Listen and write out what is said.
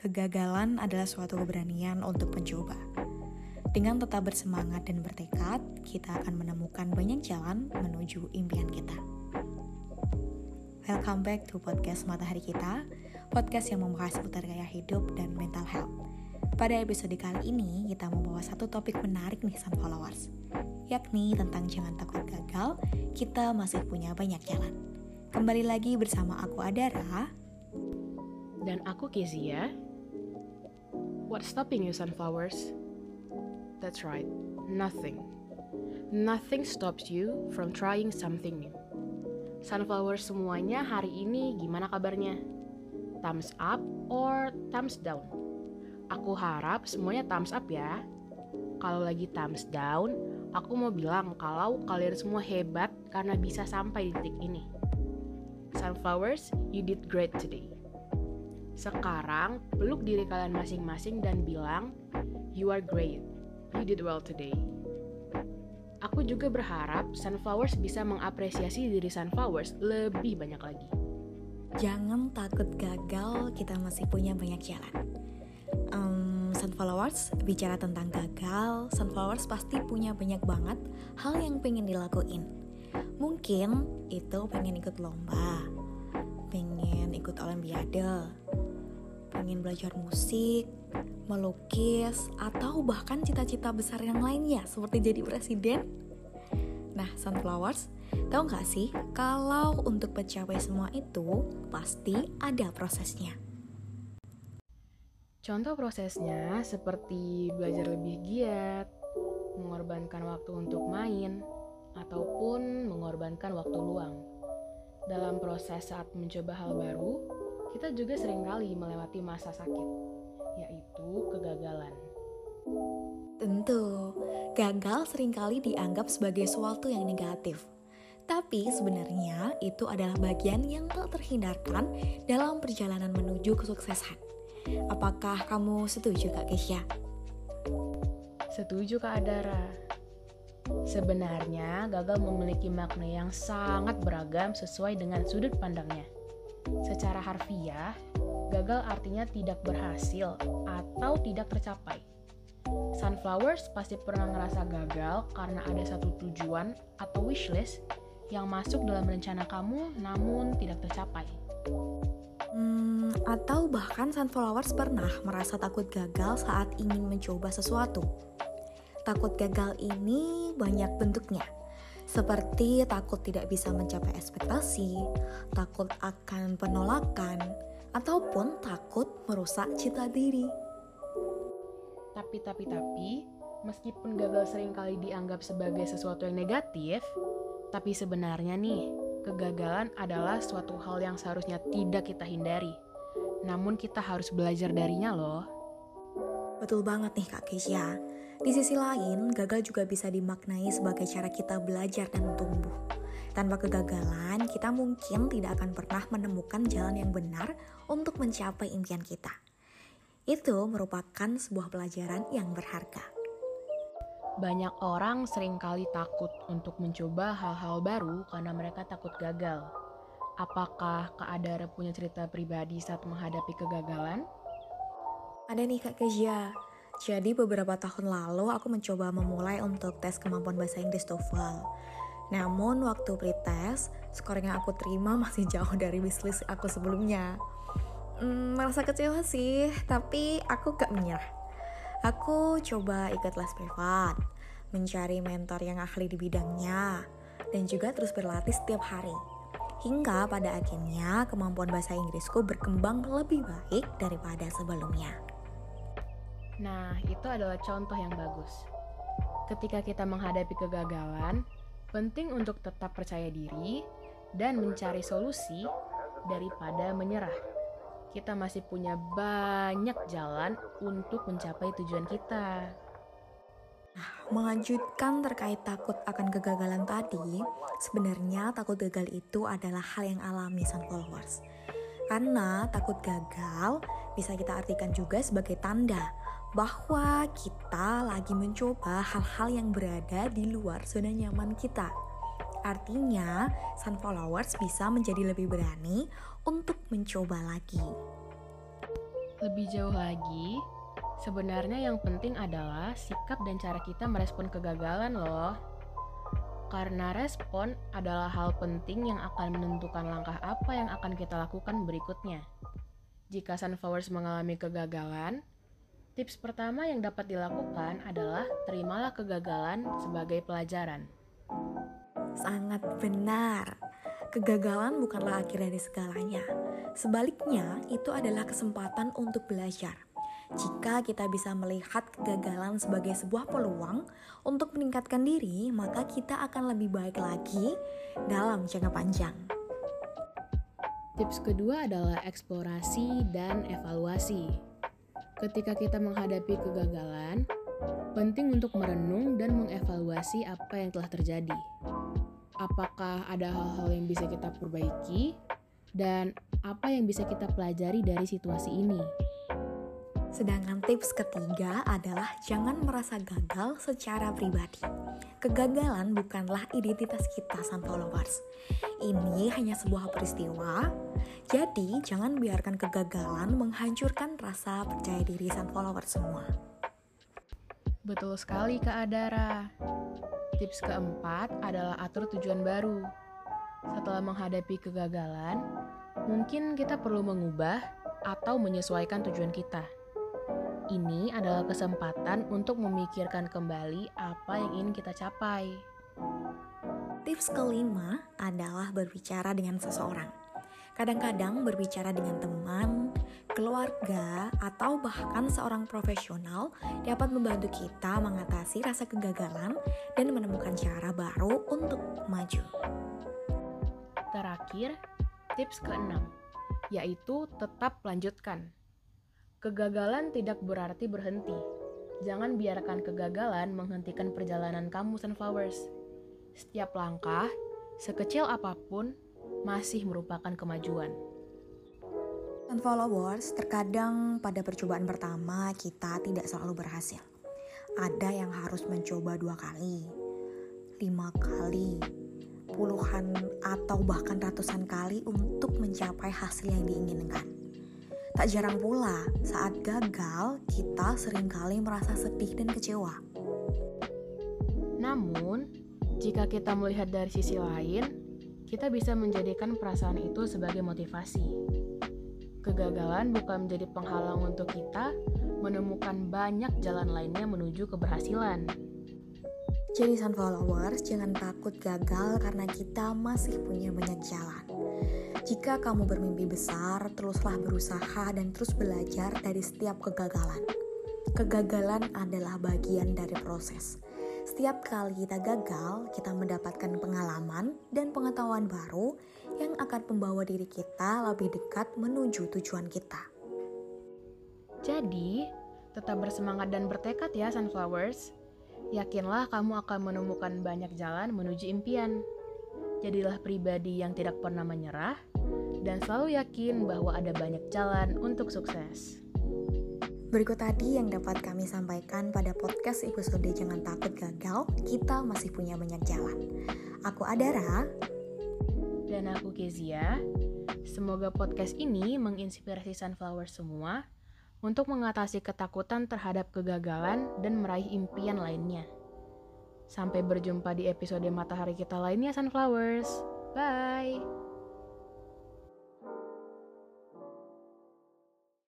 kegagalan adalah suatu keberanian untuk mencoba. Dengan tetap bersemangat dan bertekad, kita akan menemukan banyak jalan menuju impian kita. Welcome back to podcast Matahari Kita, podcast yang membahas seputar gaya hidup dan mental health. Pada episode kali ini, kita membawa satu topik menarik nih Sun Followers, yakni tentang jangan takut gagal, kita masih punya banyak jalan. Kembali lagi bersama aku Adara, dan aku Kezia. What's stopping you, sunflowers? That's right, nothing. Nothing stops you from trying something new. Sunflowers semuanya hari ini gimana kabarnya? Thumbs up or thumbs down? Aku harap semuanya thumbs up ya. Kalau lagi thumbs down, aku mau bilang kalau kalian semua hebat karena bisa sampai di titik ini. Sunflowers, you did great today. Sekarang, peluk diri kalian masing-masing dan bilang, You are great. You did well today. Aku juga berharap Sunflowers bisa mengapresiasi diri Sunflowers lebih banyak lagi. Jangan takut gagal, kita masih punya banyak jalan. Um, Sunflowers bicara tentang gagal, Sunflowers pasti punya banyak banget hal yang pengen dilakuin. Mungkin itu pengen ikut lomba, pengen ikut olimpiade, pengen belajar musik, melukis, atau bahkan cita-cita besar yang lainnya seperti jadi presiden? Nah, Sunflowers, tahu nggak sih kalau untuk mencapai semua itu pasti ada prosesnya. Contoh prosesnya seperti belajar lebih giat, mengorbankan waktu untuk main, ataupun mengorbankan waktu luang. Dalam proses saat mencoba hal baru, kita juga sering kali melewati masa sakit, yaitu kegagalan. Tentu, gagal sering kali dianggap sebagai sesuatu yang negatif. Tapi sebenarnya itu adalah bagian yang tak terhindarkan dalam perjalanan menuju kesuksesan. Apakah kamu setuju Kak Kesya? Setuju Kak Adara. Sebenarnya gagal memiliki makna yang sangat beragam sesuai dengan sudut pandangnya. Secara harfiah, gagal artinya tidak berhasil atau tidak tercapai. Sunflowers pasti pernah ngerasa gagal karena ada satu tujuan atau wishlist yang masuk dalam rencana kamu namun tidak tercapai. Hmm, atau bahkan Sunflowers pernah merasa takut gagal saat ingin mencoba sesuatu. Takut gagal ini banyak bentuknya, seperti takut tidak bisa mencapai ekspektasi, takut akan penolakan, ataupun takut merusak cita diri. Tapi, tapi, tapi, meskipun gagal sering kali dianggap sebagai sesuatu yang negatif, tapi sebenarnya nih, kegagalan adalah suatu hal yang seharusnya tidak kita hindari. Namun kita harus belajar darinya loh. Betul banget nih Kak Keisha. Di sisi lain, gagal juga bisa dimaknai sebagai cara kita belajar dan tumbuh. Tanpa kegagalan, kita mungkin tidak akan pernah menemukan jalan yang benar untuk mencapai impian kita. Itu merupakan sebuah pelajaran yang berharga. Banyak orang sering kali takut untuk mencoba hal-hal baru karena mereka takut gagal. Apakah Kak Adara punya cerita pribadi saat menghadapi kegagalan? Ada nih Kak Kezia, jadi beberapa tahun lalu aku mencoba memulai untuk tes kemampuan bahasa Inggris TOEFL. Namun waktu pretest, skor yang aku terima masih jauh dari wishlist aku sebelumnya. Hmm, merasa kecewa sih, tapi aku gak menyerah. Aku coba ikut les privat, mencari mentor yang ahli di bidangnya, dan juga terus berlatih setiap hari. Hingga pada akhirnya kemampuan bahasa Inggrisku berkembang lebih baik daripada sebelumnya. Nah, itu adalah contoh yang bagus. Ketika kita menghadapi kegagalan, penting untuk tetap percaya diri dan mencari solusi daripada menyerah. Kita masih punya banyak jalan untuk mencapai tujuan kita. Nah, melanjutkan terkait takut akan kegagalan tadi, sebenarnya takut gagal itu adalah hal yang alami sang followers. Karena takut gagal bisa kita artikan juga sebagai tanda bahwa kita lagi mencoba hal-hal yang berada di luar zona nyaman kita. Artinya, sunflowers bisa menjadi lebih berani untuk mencoba lagi. Lebih jauh lagi, sebenarnya yang penting adalah sikap dan cara kita merespon kegagalan loh. Karena respon adalah hal penting yang akan menentukan langkah apa yang akan kita lakukan berikutnya. Jika sunflowers mengalami kegagalan, tips pertama yang dapat dilakukan adalah terimalah kegagalan sebagai pelajaran. Sangat benar. Kegagalan bukanlah akhir dari segalanya. Sebaliknya, itu adalah kesempatan untuk belajar. Jika kita bisa melihat kegagalan sebagai sebuah peluang untuk meningkatkan diri, maka kita akan lebih baik lagi dalam jangka panjang. Tips kedua adalah eksplorasi dan evaluasi. Ketika kita menghadapi kegagalan, penting untuk merenung dan mengevaluasi apa yang telah terjadi apakah ada hal-hal yang bisa kita perbaiki dan apa yang bisa kita pelajari dari situasi ini. Sedangkan tips ketiga adalah jangan merasa gagal secara pribadi. Kegagalan bukanlah identitas kita sang followers. Ini hanya sebuah peristiwa, jadi jangan biarkan kegagalan menghancurkan rasa percaya diri sang followers semua. Betul sekali Kak Adara. Tips keempat adalah atur tujuan baru. Setelah menghadapi kegagalan, mungkin kita perlu mengubah atau menyesuaikan tujuan kita. Ini adalah kesempatan untuk memikirkan kembali apa yang ingin kita capai. Tips kelima adalah berbicara dengan seseorang. Kadang-kadang berbicara dengan teman, keluarga, atau bahkan seorang profesional dapat membantu kita mengatasi rasa kegagalan dan menemukan cara baru untuk maju. Terakhir, tips keenam, yaitu tetap lanjutkan. Kegagalan tidak berarti berhenti. Jangan biarkan kegagalan menghentikan perjalanan kamu Sunflowers. Setiap langkah, sekecil apa pun, masih merupakan kemajuan. Dan followers, terkadang pada percobaan pertama kita tidak selalu berhasil. Ada yang harus mencoba dua kali, lima kali, puluhan atau bahkan ratusan kali untuk mencapai hasil yang diinginkan. Tak jarang pula saat gagal kita sering kali merasa sedih dan kecewa. Namun, jika kita melihat dari sisi lain, kita bisa menjadikan perasaan itu sebagai motivasi. Kegagalan bukan menjadi penghalang untuk kita menemukan banyak jalan lainnya menuju keberhasilan. Jadi sun followers, jangan takut gagal karena kita masih punya banyak jalan. Jika kamu bermimpi besar, teruslah berusaha dan terus belajar dari setiap kegagalan. Kegagalan adalah bagian dari proses setiap kali kita gagal, kita mendapatkan pengalaman dan pengetahuan baru yang akan membawa diri kita lebih dekat menuju tujuan kita. Jadi, tetap bersemangat dan bertekad ya Sunflowers. Yakinlah kamu akan menemukan banyak jalan menuju impian. Jadilah pribadi yang tidak pernah menyerah dan selalu yakin bahwa ada banyak jalan untuk sukses. Berikut tadi yang dapat kami sampaikan pada podcast episode Jangan Takut Gagal, kita masih punya banyak jalan. Aku Adara. Dan aku Kezia. Semoga podcast ini menginspirasi Sunflower semua untuk mengatasi ketakutan terhadap kegagalan dan meraih impian lainnya. Sampai berjumpa di episode matahari kita lainnya Sunflowers. Bye!